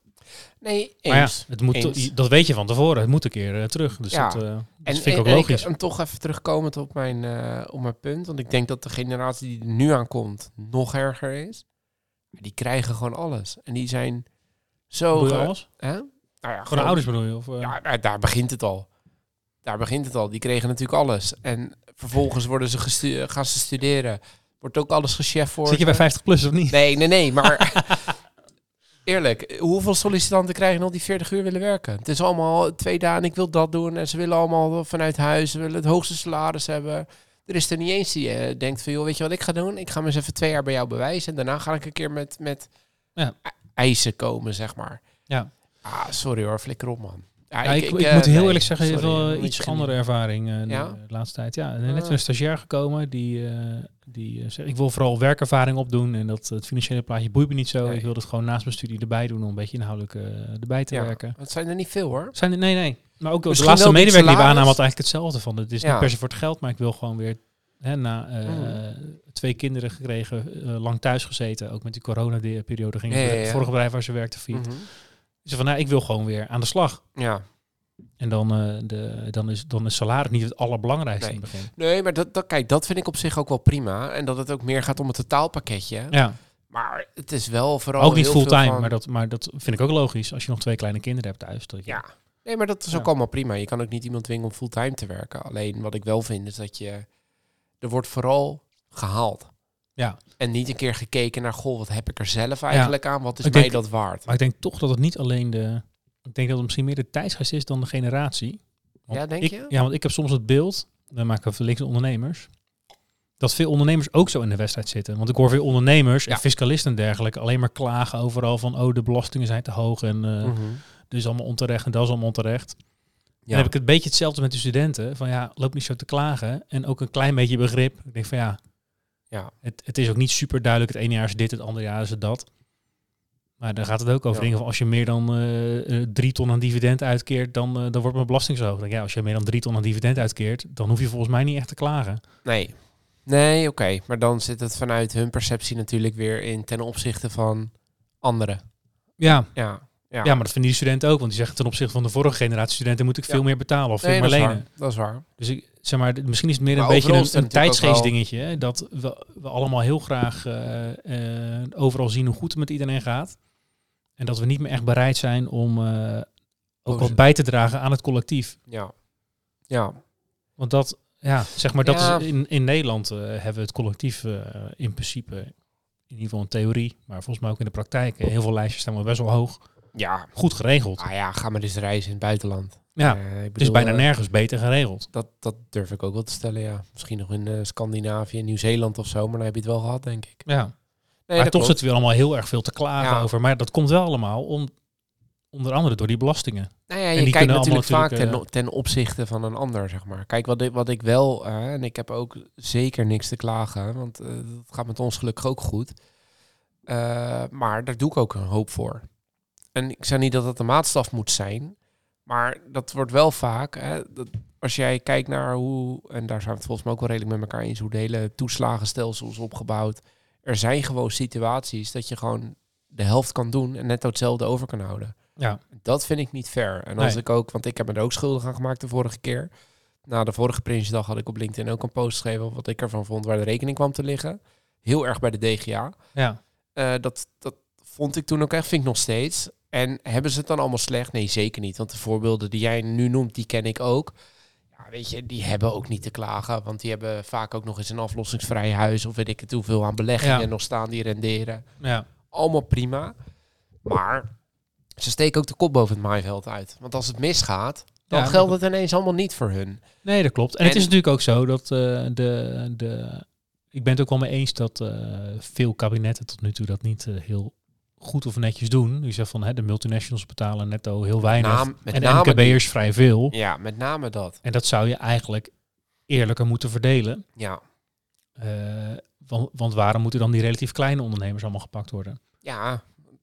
[SPEAKER 1] Nee,
[SPEAKER 2] ja,
[SPEAKER 1] eens.
[SPEAKER 2] het moet,
[SPEAKER 1] Eens.
[SPEAKER 2] dat weet je van tevoren. Het moet een keer eh, terug. Dus
[SPEAKER 1] Ja.
[SPEAKER 2] dat, eh, dat
[SPEAKER 1] En,
[SPEAKER 2] vind ik ook logisch.
[SPEAKER 1] en toch even terugkomend op mijn, op mijn punt. Want ik denk dat de generatie die er nu aankomt nog erger is. Die krijgen gewoon alles. En die zijn zo... Ge-
[SPEAKER 2] alles?
[SPEAKER 1] Hè? Nou ja,
[SPEAKER 2] Gewoon de
[SPEAKER 1] gewoon-
[SPEAKER 2] ouders bedoel je? Of, eh?
[SPEAKER 1] Ja, daar, daar begint het al. Daar begint het al. Die kregen natuurlijk alles. En vervolgens worden ze gestu- gaan ze studeren. Wordt ook alles gechef voor
[SPEAKER 2] Zit je bij
[SPEAKER 1] ze.
[SPEAKER 2] 50 plus of niet?
[SPEAKER 1] Nee, nee, nee. Maar eerlijk, hoeveel sollicitanten krijgen al die 40 uur willen werken? Het is allemaal twee dagen, ik wil dat doen. En ze willen allemaal vanuit huis, ze willen het hoogste salaris hebben. Er is er niet eens die eh, denkt van, joh, weet je wat ik ga doen? Ik ga me eens even twee jaar bij jou bewijzen. En daarna ga ik een keer met, met
[SPEAKER 2] Ja.
[SPEAKER 1] eisen komen, zeg maar.
[SPEAKER 2] Ja.
[SPEAKER 1] Ah, sorry hoor, flikker op, man. Ja,
[SPEAKER 2] Ja, ik, ik,
[SPEAKER 1] eh,
[SPEAKER 2] moet heel
[SPEAKER 1] nee,
[SPEAKER 2] eerlijk zeggen,
[SPEAKER 1] sorry,
[SPEAKER 2] wel eh, iets andere ervaring eh,
[SPEAKER 1] Ja?
[SPEAKER 2] de laatste tijd. Ja, net
[SPEAKER 1] Ah.
[SPEAKER 2] een stagiair gekomen die, eh, die eh, zegt, ik wil vooral werkervaring opdoen en dat het financiële plaatje boeit me niet zo.
[SPEAKER 1] Nee.
[SPEAKER 2] Ik wil het gewoon naast mijn studie erbij doen om een beetje inhoudelijk eh, erbij te
[SPEAKER 1] Ja,
[SPEAKER 2] werken.
[SPEAKER 1] het zijn er niet veel hoor.
[SPEAKER 2] Zijn er, nee, nee. Maar ook de laatste medewerker die we
[SPEAKER 1] salaris.
[SPEAKER 2] aannam had eigenlijk hetzelfde van. Het is niet per se voor het geld, maar ik wil gewoon weer hè, na eh,
[SPEAKER 1] Mm.
[SPEAKER 2] twee kinderen gekregen, eh, lang thuis gezeten. Ook met die coronaperiode ging
[SPEAKER 1] Ja,
[SPEAKER 2] het
[SPEAKER 1] ja,
[SPEAKER 2] het
[SPEAKER 1] ja.
[SPEAKER 2] vorige bedrijf waar ze werkte failliet.
[SPEAKER 1] Mhm.
[SPEAKER 2] Ze van, nou, ik wil gewoon weer aan de slag.
[SPEAKER 1] Ja.
[SPEAKER 2] En dan, eh, de, dan, is, dan is salaris niet het allerbelangrijkste
[SPEAKER 1] Nee.
[SPEAKER 2] in het begin.
[SPEAKER 1] Nee, maar dat, dat, kijk, dat vind ik op zich ook wel prima. En dat het ook meer gaat om het totaalpakketje.
[SPEAKER 2] Ja,
[SPEAKER 1] Maar het is wel vooral
[SPEAKER 2] ook niet fulltime,
[SPEAKER 1] van-
[SPEAKER 2] maar, dat, maar dat vind ik ook logisch. Als je nog twee kleine kinderen hebt thuis. Dat je,
[SPEAKER 1] Ja. Nee, maar dat is
[SPEAKER 2] Ja.
[SPEAKER 1] ook allemaal prima. Je kan ook niet iemand dwingen om fulltime te werken. Alleen wat ik wel vind is dat je... Er wordt vooral gehaald.
[SPEAKER 2] Ja.
[SPEAKER 1] En niet een keer gekeken naar... Goh, wat heb ik er zelf eigenlijk aan? Wat is
[SPEAKER 2] Ik
[SPEAKER 1] mij
[SPEAKER 2] denk-
[SPEAKER 1] dat waard?
[SPEAKER 2] Maar ik denk toch dat het niet alleen de... Ik denk dat het misschien meer de tijdsgeest is dan de generatie. Want
[SPEAKER 1] Ja, denk
[SPEAKER 2] ik,
[SPEAKER 1] je?
[SPEAKER 2] Ja, want ik heb soms het beeld, we maken we linkse ondernemers, dat veel ondernemers ook zo in de wedstrijd zitten. Want ik hoor veel ondernemers
[SPEAKER 1] Ja.
[SPEAKER 2] en fiscalisten en dergelijke alleen maar klagen overal van, oh, de belastingen zijn te hoog en dit is allemaal onterecht en dat is allemaal onterecht.
[SPEAKER 1] Ja.
[SPEAKER 2] Dan heb ik het beetje hetzelfde met de studenten. Van ja, loop niet zo te klagen. En ook een klein beetje begrip. Ik denk van ja,
[SPEAKER 1] Ja.
[SPEAKER 2] het, het is ook niet super duidelijk. Het ene jaar is dit, het andere jaar is het dat. Maar daar gaat het ook over
[SPEAKER 1] Ja.
[SPEAKER 2] dingen van als je meer dan eh, eh, drie ton aan dividend uitkeert, dan, eh, dan wordt mijn belasting zo hoog. Ja, als je meer dan drie ton aan dividend uitkeert, dan hoef je volgens mij niet echt te klagen.
[SPEAKER 1] Nee. Nee, oké. Maar dan zit het vanuit hun perceptie natuurlijk weer in ten opzichte van anderen.
[SPEAKER 2] Ja,
[SPEAKER 1] Ja. Ja,
[SPEAKER 2] ja. maar dat vinden die studenten ook. Want die zeggen ten opzichte van de vorige generatie studenten moet ik
[SPEAKER 1] Ja.
[SPEAKER 2] veel meer betalen of veel
[SPEAKER 1] nee,
[SPEAKER 2] meer
[SPEAKER 1] dat is
[SPEAKER 2] lenen.
[SPEAKER 1] waar. Dat is waar.
[SPEAKER 2] Dus ik zeg maar, misschien is het meer
[SPEAKER 1] Maar
[SPEAKER 2] een beetje een, een
[SPEAKER 1] natuurlijk ook wel-
[SPEAKER 2] tijdsgeest dingetje. hè, Dat we, we allemaal heel graag eh, eh, overal zien hoe goed het met iedereen gaat. En dat we niet meer echt bereid zijn om eh, ook wat bij te dragen aan het collectief.
[SPEAKER 1] Ja. Ja.
[SPEAKER 2] Want dat, ja, zeg maar, dat
[SPEAKER 1] Ja.
[SPEAKER 2] is in, in Nederland hebben we het collectief in principe, in ieder geval in theorie, maar volgens mij ook in de praktijk, heel veel lijstjes staan we best wel hoog,
[SPEAKER 1] Ja.
[SPEAKER 2] goed geregeld.
[SPEAKER 1] Ah ja, ga maar eens reizen in het buitenland.
[SPEAKER 2] Ja,
[SPEAKER 1] Eh,
[SPEAKER 2] het is bijna
[SPEAKER 1] eh,
[SPEAKER 2] nergens beter geregeld.
[SPEAKER 1] Dat, dat durf ik ook wel te stellen, ja. Misschien nog in eh, Scandinavië, Nieuw-Zeeland of zo, maar dan heb je het wel gehad, denk ik.
[SPEAKER 2] Ja.
[SPEAKER 1] Nee,
[SPEAKER 2] maar
[SPEAKER 1] dat
[SPEAKER 2] toch
[SPEAKER 1] klopt.
[SPEAKER 2] zitten we allemaal heel erg veel te klagen
[SPEAKER 1] Ja.
[SPEAKER 2] over. Maar dat komt wel allemaal om, onder andere door die belastingen.
[SPEAKER 1] Nou ja,
[SPEAKER 2] En
[SPEAKER 1] je
[SPEAKER 2] die
[SPEAKER 1] kijkt natuurlijk vaak ten,
[SPEAKER 2] natuurlijk,
[SPEAKER 1] ten opzichte van een ander, zeg maar. Kijk, wat ik, wat ik wel, en ik heb ook zeker niks te klagen, want eh dat gaat met ons gelukkig ook goed. Maar daar doe ik ook een hoop voor. En ik zeg niet dat het de maatstaf moet zijn, maar dat wordt wel vaak, hè, dat, als jij kijkt naar hoe, en daar zijn we het volgens mij ook wel redelijk met elkaar eens, hoe de hele toeslagenstelsel is opgebouwd. Er zijn gewoon situaties dat je gewoon de helft kan doen en net hetzelfde over kan houden.
[SPEAKER 2] Ja,
[SPEAKER 1] Dat vind ik niet fair. En als
[SPEAKER 2] Nee.
[SPEAKER 1] ik ook, want ik heb me er ook schuldig aan gemaakt de vorige keer. Na de vorige Prinsjesdag had ik op LinkedIn ook een post geschreven wat ik ervan vond waar de rekening kwam te liggen. Heel erg bij de DGA.
[SPEAKER 2] ja.
[SPEAKER 1] Eh, dat, dat vond ik toen ook echt, vind ik nog steeds. En hebben ze het dan allemaal slecht? Nee, zeker niet. Want de voorbeelden die jij nu noemt, die ken ik ook. Ja, weet je, die hebben ook niet te klagen. Want die hebben vaak ook nog eens een aflossingsvrij huis. Of weet ik het hoeveel aan beleggingen
[SPEAKER 2] Ja.
[SPEAKER 1] nog staan die renderen
[SPEAKER 2] ja.
[SPEAKER 1] allemaal prima. Maar ze steken ook de kop boven het maaiveld uit. Want als het misgaat, dan
[SPEAKER 2] Ja,
[SPEAKER 1] geldt het ineens allemaal niet voor hun.
[SPEAKER 2] Nee, dat klopt. En, het is natuurlijk ook zo dat eh, de, de... Ik ben het ook wel mee eens dat eh, veel kabinetten tot nu toe dat niet eh, heel goed of netjes doen. Je zegt van hè, de multinationals betalen netto heel weinig.
[SPEAKER 1] naam- met
[SPEAKER 2] en de MKB'ers vrij veel.
[SPEAKER 1] Ja, met name dat.
[SPEAKER 2] En dat zou je eigenlijk eerlijker moeten verdelen.
[SPEAKER 1] Ja,
[SPEAKER 2] Eh, want, want waarom moeten dan die relatief kleine ondernemers allemaal gepakt worden?
[SPEAKER 1] ja.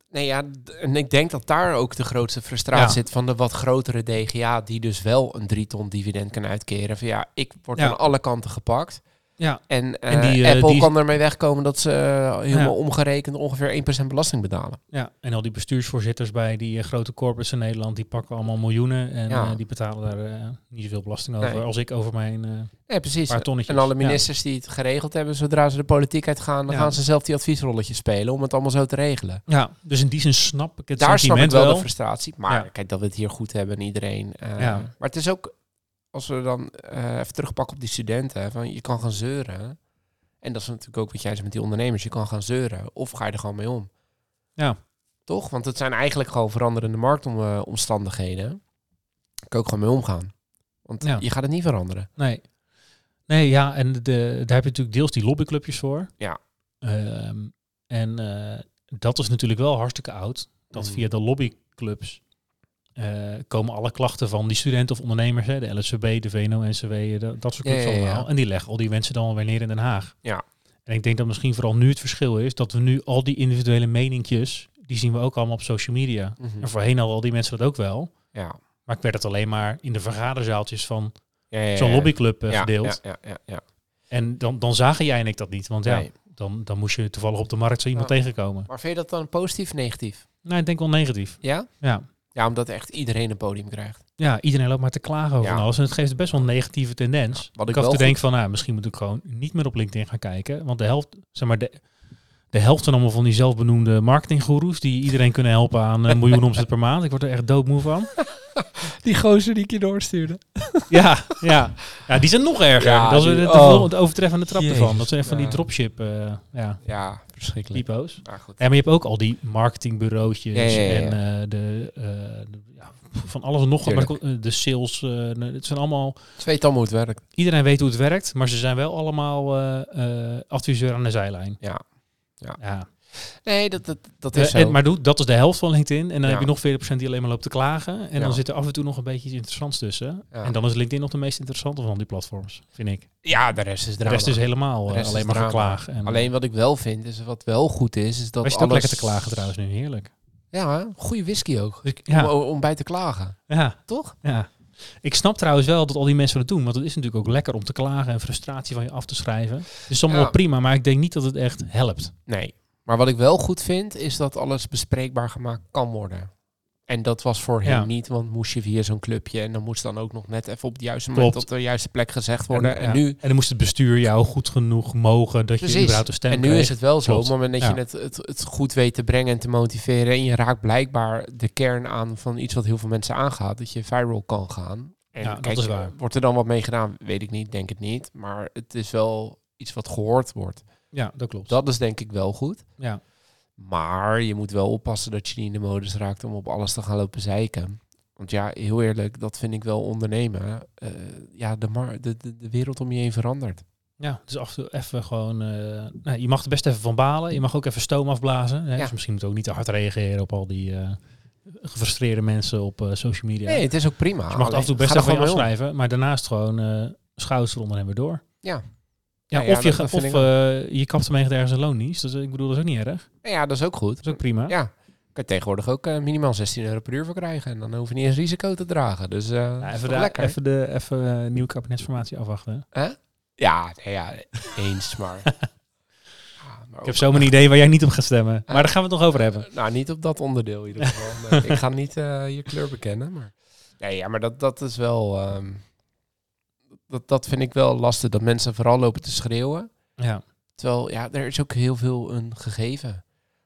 [SPEAKER 1] Nee, ja, en ik denk dat daar ook de grootste frustratie
[SPEAKER 2] Ja.
[SPEAKER 1] zit van de wat grotere DGA, die dus wel een drie ton dividend kan uitkeren. Van ja, ik word
[SPEAKER 2] Ja.
[SPEAKER 1] aan alle kanten gepakt.
[SPEAKER 2] Ja,
[SPEAKER 1] En,
[SPEAKER 2] En
[SPEAKER 1] eh,
[SPEAKER 2] die, eh,
[SPEAKER 1] Apple
[SPEAKER 2] die-
[SPEAKER 1] kan ermee wegkomen dat ze eh, helemaal omgerekend ongeveer 1% belasting betalen.
[SPEAKER 2] ja. En al die bestuursvoorzitters bij die grote corporates in Nederland, die pakken allemaal miljoenen. En die betalen daar niet zoveel belasting over.
[SPEAKER 1] Nee.
[SPEAKER 2] Als ik over mijn
[SPEAKER 1] Ja, precies.
[SPEAKER 2] paar tonnetjes.
[SPEAKER 1] En alle ministers die het geregeld hebben, zodra ze de politiek uitgaan, dan gaan ze zelf die adviesrolletjes spelen om het allemaal zo te regelen.
[SPEAKER 2] Ja, dus in die zin snap ik het
[SPEAKER 1] Daar snap ik wel,
[SPEAKER 2] wel.
[SPEAKER 1] de frustratie. Maar kijk, dat we het hier goed hebben en iedereen.
[SPEAKER 2] Ja.
[SPEAKER 1] Maar het is ook, als we dan eh, even terugpakken op die studenten, van je kan gaan zeuren. En dat is natuurlijk ook wat jij zei met die ondernemers. Je kan gaan zeuren of ga je er gewoon mee om.
[SPEAKER 2] Ja.
[SPEAKER 1] Toch? Want het zijn eigenlijk gewoon veranderende marktomstandigheden. Daar kan je ook gewoon mee omgaan. Want
[SPEAKER 2] Ja.
[SPEAKER 1] je gaat het niet veranderen.
[SPEAKER 2] Nee. Nee, ja, en de, daar heb je natuurlijk deels die lobbyclubjes voor.
[SPEAKER 1] Ja.
[SPEAKER 2] Ehm, en eh, dat is natuurlijk wel hartstikke oud. Dat
[SPEAKER 1] Mm.
[SPEAKER 2] via de lobbyclubs eh, komen alle klachten van die studenten of ondernemers, hè, de LSVB, de VNO-NCW, de- dat soort
[SPEAKER 1] Ja,
[SPEAKER 2] clubs
[SPEAKER 1] ja, ja.
[SPEAKER 2] allemaal. En die leggen al die mensen dan weer neer in Den Haag.
[SPEAKER 1] Ja.
[SPEAKER 2] En ik denk dat misschien vooral nu het verschil is dat we nu al die individuele meninkjes, die zien we ook allemaal op social media.
[SPEAKER 1] Mhm.
[SPEAKER 2] En voorheen hadden al die mensen dat ook wel.
[SPEAKER 1] Ja.
[SPEAKER 2] Maar ik werd het alleen maar in de vergaderzaaltjes van zo'n lobbyclub eh,
[SPEAKER 1] Ja,
[SPEAKER 2] gedeeld.
[SPEAKER 1] Ja, ja, ja, ja.
[SPEAKER 2] En dan, dan zagen jij en ik dat niet. Want ja,
[SPEAKER 1] Nee.
[SPEAKER 2] dan, dan moest je toevallig op de markt zo iemand tegenkomen.
[SPEAKER 1] Maar vind je dat dan positief of negatief?
[SPEAKER 2] Nou, ik denk wel negatief.
[SPEAKER 1] Ja?
[SPEAKER 2] Ja.
[SPEAKER 1] Ja, omdat echt iedereen een podium krijgt.
[SPEAKER 2] ja, iedereen loopt maar te klagen over
[SPEAKER 1] Ja.
[SPEAKER 2] alles. En het geeft best wel een negatieve tendens.
[SPEAKER 1] Wat
[SPEAKER 2] ik
[SPEAKER 1] ik
[SPEAKER 2] af en toe
[SPEAKER 1] wel
[SPEAKER 2] denk van, nou, misschien moet ik gewoon niet meer op LinkedIn gaan kijken. Want de helft, zeg maar, de, de helft zijn allemaal van die zelfbenoemde marketinggoeroes die iedereen kunnen helpen aan een miljoen omzet per maand. Ik word er echt doodmoe van.
[SPEAKER 1] Die gozer die ik je doorstuurde.
[SPEAKER 2] Ja, ja. ja, die zijn nog erger.
[SPEAKER 1] Ja,
[SPEAKER 2] dat is de,
[SPEAKER 1] oh.
[SPEAKER 2] de overtreffende trap
[SPEAKER 1] Jezus,
[SPEAKER 2] ervan. Dat zijn echt van die dropship eh ja,
[SPEAKER 1] Ja, verschrikkelijk.
[SPEAKER 2] typo's.
[SPEAKER 1] Maar goed.
[SPEAKER 2] Ja, maar je hebt ook al die marketingbureautjes
[SPEAKER 1] Ja, ja, ja, ja.
[SPEAKER 2] en eh, de, eh, de- ja, van alles en nog wat. De sales, het zijn allemaal...
[SPEAKER 1] Twee hoe het werkt.
[SPEAKER 2] Iedereen weet hoe het werkt, maar ze zijn wel allemaal adviseur aan de zijlijn.
[SPEAKER 1] Ja. Ja.
[SPEAKER 2] ja.
[SPEAKER 1] Nee, dat, dat, dat
[SPEAKER 2] Eh,
[SPEAKER 1] is zo.
[SPEAKER 2] en, maar doe, dat is de helft van LinkedIn. En dan
[SPEAKER 1] Ja.
[SPEAKER 2] heb je nog 40% die alleen maar loopt te klagen. En
[SPEAKER 1] Ja.
[SPEAKER 2] dan zit er af en toe nog een beetje iets interessants tussen.
[SPEAKER 1] Ja.
[SPEAKER 2] En dan is LinkedIn nog de meest interessante van die platforms, vind ik.
[SPEAKER 1] ja, de rest is
[SPEAKER 2] De
[SPEAKER 1] drama.
[SPEAKER 2] rest is helemaal
[SPEAKER 1] De
[SPEAKER 2] eh,
[SPEAKER 1] rest
[SPEAKER 2] alleen
[SPEAKER 1] is
[SPEAKER 2] maar geklaag. En,
[SPEAKER 1] Alleen wat ik wel vind, is wat wel goed is, is dat
[SPEAKER 2] wij zitten ook
[SPEAKER 1] alles...
[SPEAKER 2] lekker te klagen trouwens nu, heerlijk.
[SPEAKER 1] Ja, goede whisky ook.
[SPEAKER 2] Dus, ik- ja,
[SPEAKER 1] Om, om bij te klagen.
[SPEAKER 2] ja,
[SPEAKER 1] Toch?
[SPEAKER 2] Ja. Ik snap trouwens wel dat al die mensen dat doen. Want het is natuurlijk ook lekker om te klagen en frustratie van je af te schrijven. Het is allemaal
[SPEAKER 1] Ja.
[SPEAKER 2] wel prima, maar ik denk niet dat het echt helpt.
[SPEAKER 1] Nee. Maar wat ik wel goed vind, is dat alles bespreekbaar gemaakt kan worden. En dat was voorheen
[SPEAKER 2] Ja.
[SPEAKER 1] niet, want moest je via zo'n clubje en dan moest dan ook nog net even op het juiste moment
[SPEAKER 2] Klopt.
[SPEAKER 1] op de juiste plek gezegd worden. En,
[SPEAKER 2] ja.
[SPEAKER 1] nu,
[SPEAKER 2] en dan moest het bestuur jou goed genoeg mogen dat je überhaupt een stem
[SPEAKER 1] en nu
[SPEAKER 2] kreeg.
[SPEAKER 1] is het wel zo, op het moment dat
[SPEAKER 2] Ja.
[SPEAKER 1] je het, het, het goed weet te brengen en te motiveren en je raakt blijkbaar de kern aan van iets wat heel veel mensen aangaat, dat je viral kan gaan. En
[SPEAKER 2] Ja, dat is waar.
[SPEAKER 1] wordt er dan wat mee gedaan? Weet ik niet, denk het niet. Maar het is wel iets wat gehoord wordt.
[SPEAKER 2] Ja, dat klopt.
[SPEAKER 1] Dat is denk ik wel goed.
[SPEAKER 2] Ja.
[SPEAKER 1] Maar je moet wel oppassen dat je niet in de modus raakt om op alles te gaan lopen zeiken. Want ja, heel eerlijk, dat vind ik wel ondernemen. Eh, ja, de, mar de, de, de wereld om je heen verandert.
[SPEAKER 2] Ja, dus af en toe even gewoon... eh, nou, je mag er best even van balen. Je mag ook even stoom afblazen. Hè?
[SPEAKER 1] Ja.
[SPEAKER 2] Dus misschien moet ook niet te hard reageren op al die eh, gefrustreerde mensen op social media.
[SPEAKER 1] Nee, het is ook prima.
[SPEAKER 2] Dus je mag het af en toe best even afschrijven. Maar daarnaast gewoon schouders eronder en weer door.
[SPEAKER 1] Ja.
[SPEAKER 2] Ja,
[SPEAKER 1] Ja, ja,
[SPEAKER 2] of je,
[SPEAKER 1] dat- dat
[SPEAKER 2] of eh, je kapt ermee ergens een loondienst. Dus ik bedoel, dat is ook niet erg. Dat
[SPEAKER 1] Ja, dat is ook goed.
[SPEAKER 2] is ook prima.
[SPEAKER 1] Ja, kan je tegenwoordig ook eh, minimaal 16 euro per uur voor krijgen. En dan hoef je niet eens risico te dragen. Dus
[SPEAKER 2] Ja,
[SPEAKER 1] is
[SPEAKER 2] even, de,
[SPEAKER 1] lekker.
[SPEAKER 2] even, de, even nieuwe kabinetsformatie afwachten.
[SPEAKER 1] Hè? Ja, nee, ja, eens, maar... Ja, maar
[SPEAKER 2] Ik heb zomaar een idee waar jij niet op gaat stemmen. Maar daar gaan we het nog over hebben.
[SPEAKER 1] Nou, niet op dat onderdeel in ieder geval. Nee, ik ga niet je kleur bekennen, maar... Nee, ja, maar dat, dat is wel... ehm, dat, dat vind ik wel lastig, dat mensen vooral lopen te schreeuwen.
[SPEAKER 2] Ja,
[SPEAKER 1] Terwijl, ja, er is ook heel veel een gegeven.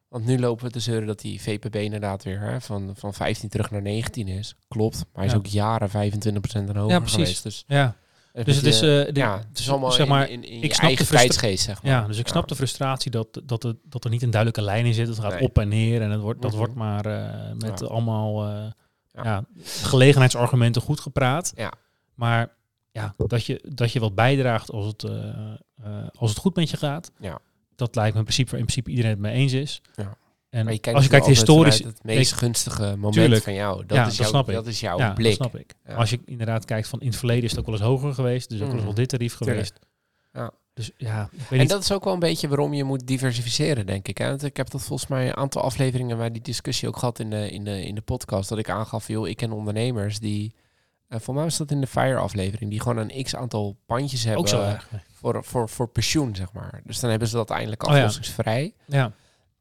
[SPEAKER 1] Want nu lopen we te zeuren dat die VPB inderdaad weer hè, van, van 15 terug naar 19 is. Klopt, maar hij is
[SPEAKER 2] Ja.
[SPEAKER 1] ook jaren 25% en hoger
[SPEAKER 2] Ja, precies.
[SPEAKER 1] geweest. Dus,
[SPEAKER 2] ja. Dus het is, eh, de-
[SPEAKER 1] ja, het is allemaal
[SPEAKER 2] zeg maar,
[SPEAKER 1] in, in, in
[SPEAKER 2] ik snap de
[SPEAKER 1] tijdsgeest, zeg maar.
[SPEAKER 2] ja, dus ik snap de frustratie dat, dat, er, dat er niet een duidelijke lijn in zit. Het gaat
[SPEAKER 1] Nee.
[SPEAKER 2] op en neer en het wordt, dat
[SPEAKER 1] Mhm.
[SPEAKER 2] wordt maar eh, met
[SPEAKER 1] Ja.
[SPEAKER 2] allemaal eh,
[SPEAKER 1] ja.
[SPEAKER 2] gelegenheidsargumenten goed gepraat.
[SPEAKER 1] Ja.
[SPEAKER 2] Maar ja, dat, je, dat je wat bijdraagt als het, eh, eh, als het goed met je gaat.
[SPEAKER 1] Ja.
[SPEAKER 2] Dat lijkt me in principe, in principe iedereen het mee eens is.
[SPEAKER 1] Ja.
[SPEAKER 2] En
[SPEAKER 1] je
[SPEAKER 2] als je kijkt historisch,
[SPEAKER 1] het meest gunstige moment
[SPEAKER 2] Tuurlijk.
[SPEAKER 1] van jou. Dat,
[SPEAKER 2] Ja,
[SPEAKER 1] is
[SPEAKER 2] dat
[SPEAKER 1] jouw,
[SPEAKER 2] snap ik.
[SPEAKER 1] dat is jouw
[SPEAKER 2] ja,
[SPEAKER 1] blik.
[SPEAKER 2] dat snap ik.
[SPEAKER 1] Ja.
[SPEAKER 2] Als je inderdaad kijkt van in het verleden is het ook wel eens hoger geweest. Dus ook wel eens
[SPEAKER 1] Mhm.
[SPEAKER 2] wel dit tarief geweest.
[SPEAKER 1] Ja.
[SPEAKER 2] Dus ja,
[SPEAKER 1] En
[SPEAKER 2] niet.
[SPEAKER 1] dat is ook wel een beetje waarom je moet diversificeren, denk ik. Hè? Want ik heb dat volgens mij een aantal afleveringen waar die discussie ook gehad in de, in de, in de podcast. Dat ik aangaf, joh, ik ken ondernemers die... Uh, voor mij was dat in de Fire-aflevering. Die gewoon een x-aantal pandjes hebben
[SPEAKER 2] ook zo
[SPEAKER 1] voor, voor, voor pensioen, zeg maar. Dus dan hebben ze dat eindelijk
[SPEAKER 2] Oh ja.
[SPEAKER 1] aflossingsvrij.
[SPEAKER 2] Ja.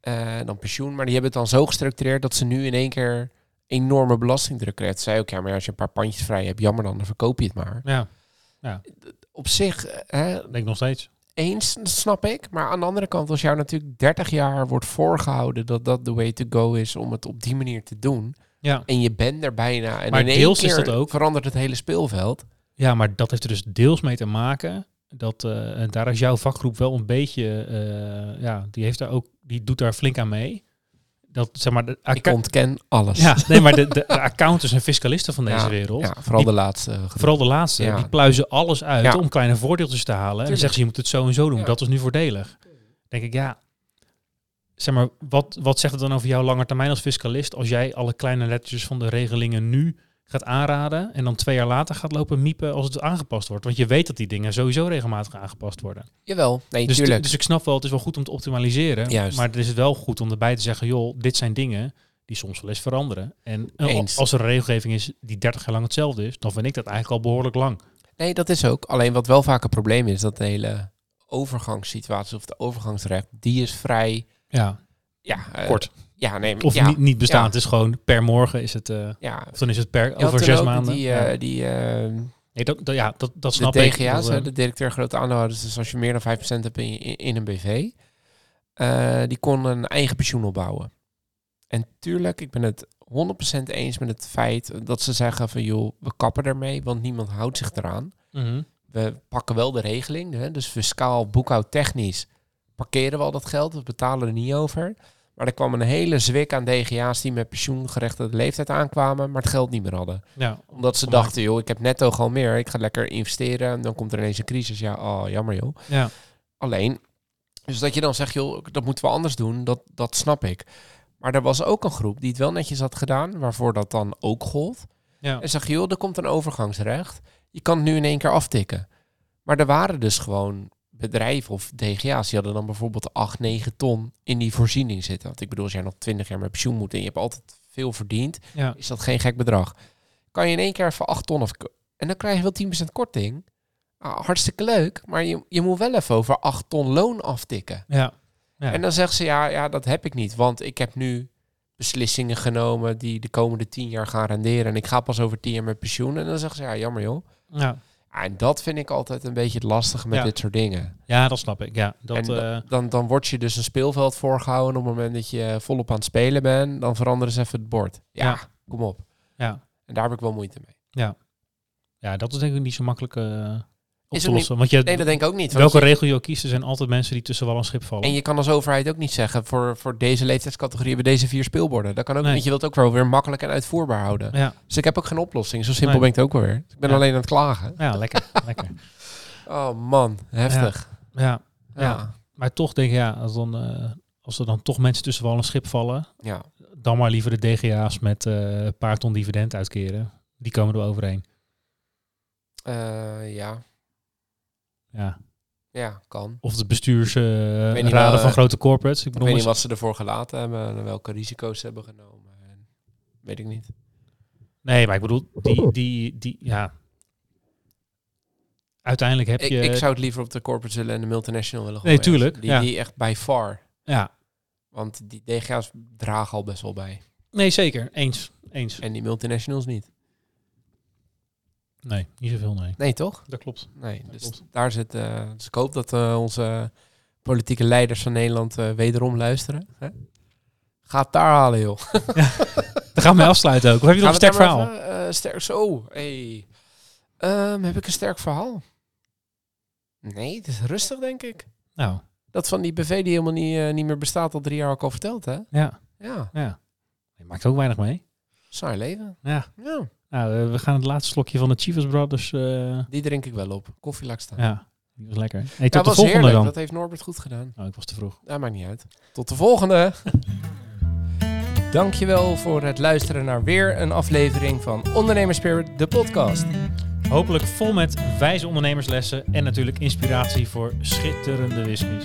[SPEAKER 1] eh, dan pensioen. Maar die hebben het dan zo gestructureerd dat ze nu in één keer enorme belastingdruk krijgen. Zei ook, ja, maar als je een paar pandjes vrij hebt, jammer dan, dan verkoop je het maar.
[SPEAKER 2] Ja,
[SPEAKER 1] Op zich, eh, hè,
[SPEAKER 2] denk ik nog steeds.
[SPEAKER 1] eens, snap ik. Maar aan de andere kant, als jou natuurlijk 30 jaar wordt voorgehouden dat dat de way to go is om het op die manier te doen.
[SPEAKER 2] Ja.
[SPEAKER 1] En je bent er bijna. En
[SPEAKER 2] Maar
[SPEAKER 1] in één
[SPEAKER 2] deels
[SPEAKER 1] keer
[SPEAKER 2] is dat ook.
[SPEAKER 1] verandert het hele speelveld.
[SPEAKER 2] Ja, maar dat heeft er dus deels mee te maken. Dat, eh, daar is jouw vakgroep wel een beetje, eh, ja, die, heeft daar ook, die doet daar flink aan mee. Dat, zeg maar, de,
[SPEAKER 1] Ik ontken alles.
[SPEAKER 2] ja, nee, maar de, de, de accountants en fiscalisten van deze
[SPEAKER 1] Ja,
[SPEAKER 2] wereld,
[SPEAKER 1] Ja, vooral
[SPEAKER 2] Die-
[SPEAKER 1] de laatste. groep.
[SPEAKER 2] vooral de laatste,
[SPEAKER 1] Ja.
[SPEAKER 2] die pluizen alles uit om kleine voordeeltjes te halen. En zeggen ze, je moet het zo en zo doen. Dat is nu voordelig. denk ik, ja, zeg maar, wat, wat zegt het dan over jouw lange termijn als fiscalist als jij alle kleine lettertjes van de regelingen nu gaat aanraden en dan twee jaar later gaat lopen miepen als het aangepast wordt? Want je weet dat die dingen sowieso regelmatig aangepast worden.
[SPEAKER 1] Jawel, nee,
[SPEAKER 2] Dus,
[SPEAKER 1] tuurlijk.
[SPEAKER 2] dus ik snap wel, het is wel goed om te optimaliseren.
[SPEAKER 1] Juist.
[SPEAKER 2] Maar het is wel goed om erbij te zeggen, joh, dit zijn dingen die soms wel eens veranderen. En eh,
[SPEAKER 1] Eens.
[SPEAKER 2] als er een regelgeving is die 30 jaar lang hetzelfde is, dan vind ik dat eigenlijk al behoorlijk lang.
[SPEAKER 1] Nee, dat is ook. Alleen wat wel vaak een probleem is, dat de hele overgangssituatie of de overgangsrecht, die is vrij...
[SPEAKER 2] Ja,
[SPEAKER 1] Ja, eh,
[SPEAKER 2] kort.
[SPEAKER 1] Ja, nee,
[SPEAKER 2] Of
[SPEAKER 1] ja,
[SPEAKER 2] niet, niet bestaan.
[SPEAKER 1] ja.
[SPEAKER 2] Het is gewoon per morgen is het, eh,
[SPEAKER 1] Ja,
[SPEAKER 2] of dan is het per over zes maanden.
[SPEAKER 1] Die,
[SPEAKER 2] ja.
[SPEAKER 1] eh, die, eh,
[SPEAKER 2] Nee, dat, dat- ja, dat, dat
[SPEAKER 1] de
[SPEAKER 2] snap ik.
[SPEAKER 1] DGA's, hè,
[SPEAKER 2] eh,
[SPEAKER 1] de directeur grote aandeelhouders, dus als je meer dan 5% hebt in, in, een BV, eh, die kon een eigen pensioen opbouwen. En tuurlijk, ik ben het 100% eens met het feit dat ze zeggen van joh, we kappen ermee, want niemand houdt zich eraan.
[SPEAKER 2] mhm.
[SPEAKER 1] We pakken wel de regeling, hè, dus fiscaal, boekhoudtechnisch parkeren we al dat geld, we betalen er niet over. Maar er kwam een hele zwik aan DGA's die met pensioengerechtigde leeftijd aankwamen, maar het geld niet meer hadden
[SPEAKER 2] ja,
[SPEAKER 1] omdat ze dachten, joh, ik heb netto gewoon meer. Ik ga lekker investeren. En dan komt er ineens een crisis. Ja, oh, jammer joh.
[SPEAKER 2] ja,
[SPEAKER 1] Alleen, dus dat je dan zegt, joh, dat moeten we anders doen. Dat, dat snap ik. Maar er was ook een groep die het wel netjes had gedaan. Waarvoor dat dan ook gold.
[SPEAKER 2] ja.
[SPEAKER 1] En zeg, joh, er komt een overgangsrecht. Je kan het nu in één keer aftikken. Maar er waren dus gewoon bedrijven of DGA's. Die hadden dan bijvoorbeeld 8, 9 ton in die voorziening zitten. Want ik bedoel, als jij nog 20 jaar met pensioen moet en je hebt altijd veel verdiend
[SPEAKER 2] ja.
[SPEAKER 1] is dat geen gek bedrag. Kan je in één keer voor 8 ton of en dan krijg je wel 10% korting. Ah, hartstikke leuk, maar je, je moet wel even over 8 ton loon aftikken.
[SPEAKER 2] ja. Ja.
[SPEAKER 1] En dan zegt ze ja, ja, dat heb ik niet, want ik heb nu beslissingen genomen die de komende 10 jaar gaan renderen en ik ga pas over 10 jaar met pensioen. En dan zeggen ze ja, jammer joh.
[SPEAKER 2] ja.
[SPEAKER 1] Ja, en dat vind ik altijd een beetje het lastige met
[SPEAKER 2] Ja.
[SPEAKER 1] dit soort dingen.
[SPEAKER 2] ja, dat snap ik. Ja, dat,
[SPEAKER 1] en da-
[SPEAKER 2] eh,
[SPEAKER 1] dan, dan wordt je dus een speelveld voorgehouden op het moment dat je volop aan het spelen bent. Dan veranderen ze even het bord. Ja,
[SPEAKER 2] Ja.
[SPEAKER 1] kom op.
[SPEAKER 2] ja.
[SPEAKER 1] En daar heb ik wel moeite mee.
[SPEAKER 2] ja, dat is denk ik niet zo makkelijk. eh,
[SPEAKER 1] Is
[SPEAKER 2] te lossen. Want je,
[SPEAKER 1] Nee, dat denk ik ook niet.
[SPEAKER 2] welke regel je ook kiest, er zijn altijd mensen die tussen wal en schip vallen.
[SPEAKER 1] En je kan als overheid ook niet zeggen, voor, voor deze leeftijdscategorie hebben deze vier speelborden. Dat kan ook
[SPEAKER 2] Nee.
[SPEAKER 1] niet. Je wilt ook wel weer makkelijk en uitvoerbaar houden.
[SPEAKER 2] Ja,
[SPEAKER 1] Dus ik heb ook geen oplossing. Zo simpel
[SPEAKER 2] Nee.
[SPEAKER 1] ben ik het ook wel weer. Ik ben
[SPEAKER 2] Ja.
[SPEAKER 1] alleen aan het klagen.
[SPEAKER 2] ja lekker. lekker.
[SPEAKER 1] Oh man, heftig.
[SPEAKER 2] Ja.
[SPEAKER 1] Ja.
[SPEAKER 2] Maar toch denk ik, ja, als, dan, eh, als er dan toch mensen tussen wal en schip vallen,
[SPEAKER 1] ja.
[SPEAKER 2] dan maar liever de DGA's met een paar ton dividend uitkeren. Die komen er wel overheen.
[SPEAKER 1] Eh, ja.
[SPEAKER 2] Ja.
[SPEAKER 1] Ja, kan.
[SPEAKER 2] Of de bestuursraden
[SPEAKER 1] niet wel,
[SPEAKER 2] van
[SPEAKER 1] eh,
[SPEAKER 2] grote corporates. Ik
[SPEAKER 1] Ik
[SPEAKER 2] bedoel,
[SPEAKER 1] weet niet wat ze ervoor gelaten hebben en welke risico's ze hebben genomen. En Weet ik niet.
[SPEAKER 2] Nee, maar ik bedoel, die, die, die, ja. Uiteindelijk heb
[SPEAKER 1] Ik,
[SPEAKER 2] je...
[SPEAKER 1] ik zou het liever op de corporate en de multinational willen
[SPEAKER 2] Nee,
[SPEAKER 1] gooien.
[SPEAKER 2] tuurlijk,
[SPEAKER 1] Die,
[SPEAKER 2] ja.
[SPEAKER 1] die echt by far.
[SPEAKER 2] Ja,
[SPEAKER 1] Want die DGA's dragen al best wel bij.
[SPEAKER 2] nee, zeker. Eens. Eens.
[SPEAKER 1] En die multinationals niet.
[SPEAKER 2] Nee, niet zoveel, nee.
[SPEAKER 1] Nee, toch?
[SPEAKER 2] Dat klopt.
[SPEAKER 1] Nee, dus
[SPEAKER 2] klopt.
[SPEAKER 1] daar zit. eh, dus ik hoop dat eh, onze politieke leiders van Nederland eh, wederom luisteren. Hè? Ga het daar halen, joh.
[SPEAKER 2] Dan gaan we afsluiten ook. Of heb je nog een sterk verhaal?
[SPEAKER 1] even, sterk zo. Hey. Ehm, heb ik een sterk verhaal? Nee, het is rustig, denk ik.
[SPEAKER 2] Nou,
[SPEAKER 1] Dat van die BV die helemaal niet, niet meer bestaat, al drie jaar ook al verteld, hè?
[SPEAKER 2] ja.
[SPEAKER 1] Ja,
[SPEAKER 2] ja. Je maakt ook weinig mee.
[SPEAKER 1] saai leven.
[SPEAKER 2] Ja.
[SPEAKER 1] Ja,
[SPEAKER 2] Nou, eh, we gaan het laatste slokje van de Chivas Brothers... eh,
[SPEAKER 1] die drink ik wel op. Koffie laat staan.
[SPEAKER 2] ja, die was lekker. Hey,
[SPEAKER 1] Ja,
[SPEAKER 2] tot de
[SPEAKER 1] was
[SPEAKER 2] volgende
[SPEAKER 1] heerlijk.
[SPEAKER 2] dan.
[SPEAKER 1] Dat heeft Norbert goed gedaan.
[SPEAKER 2] Oh, ik was te vroeg.
[SPEAKER 1] Dat maakt niet uit. Tot de volgende. Dankjewel voor het luisteren naar weer een aflevering van Ondernemerspirit, de podcast.
[SPEAKER 2] Hopelijk vol met wijze ondernemerslessen en natuurlijk inspiratie voor schitterende whiskies.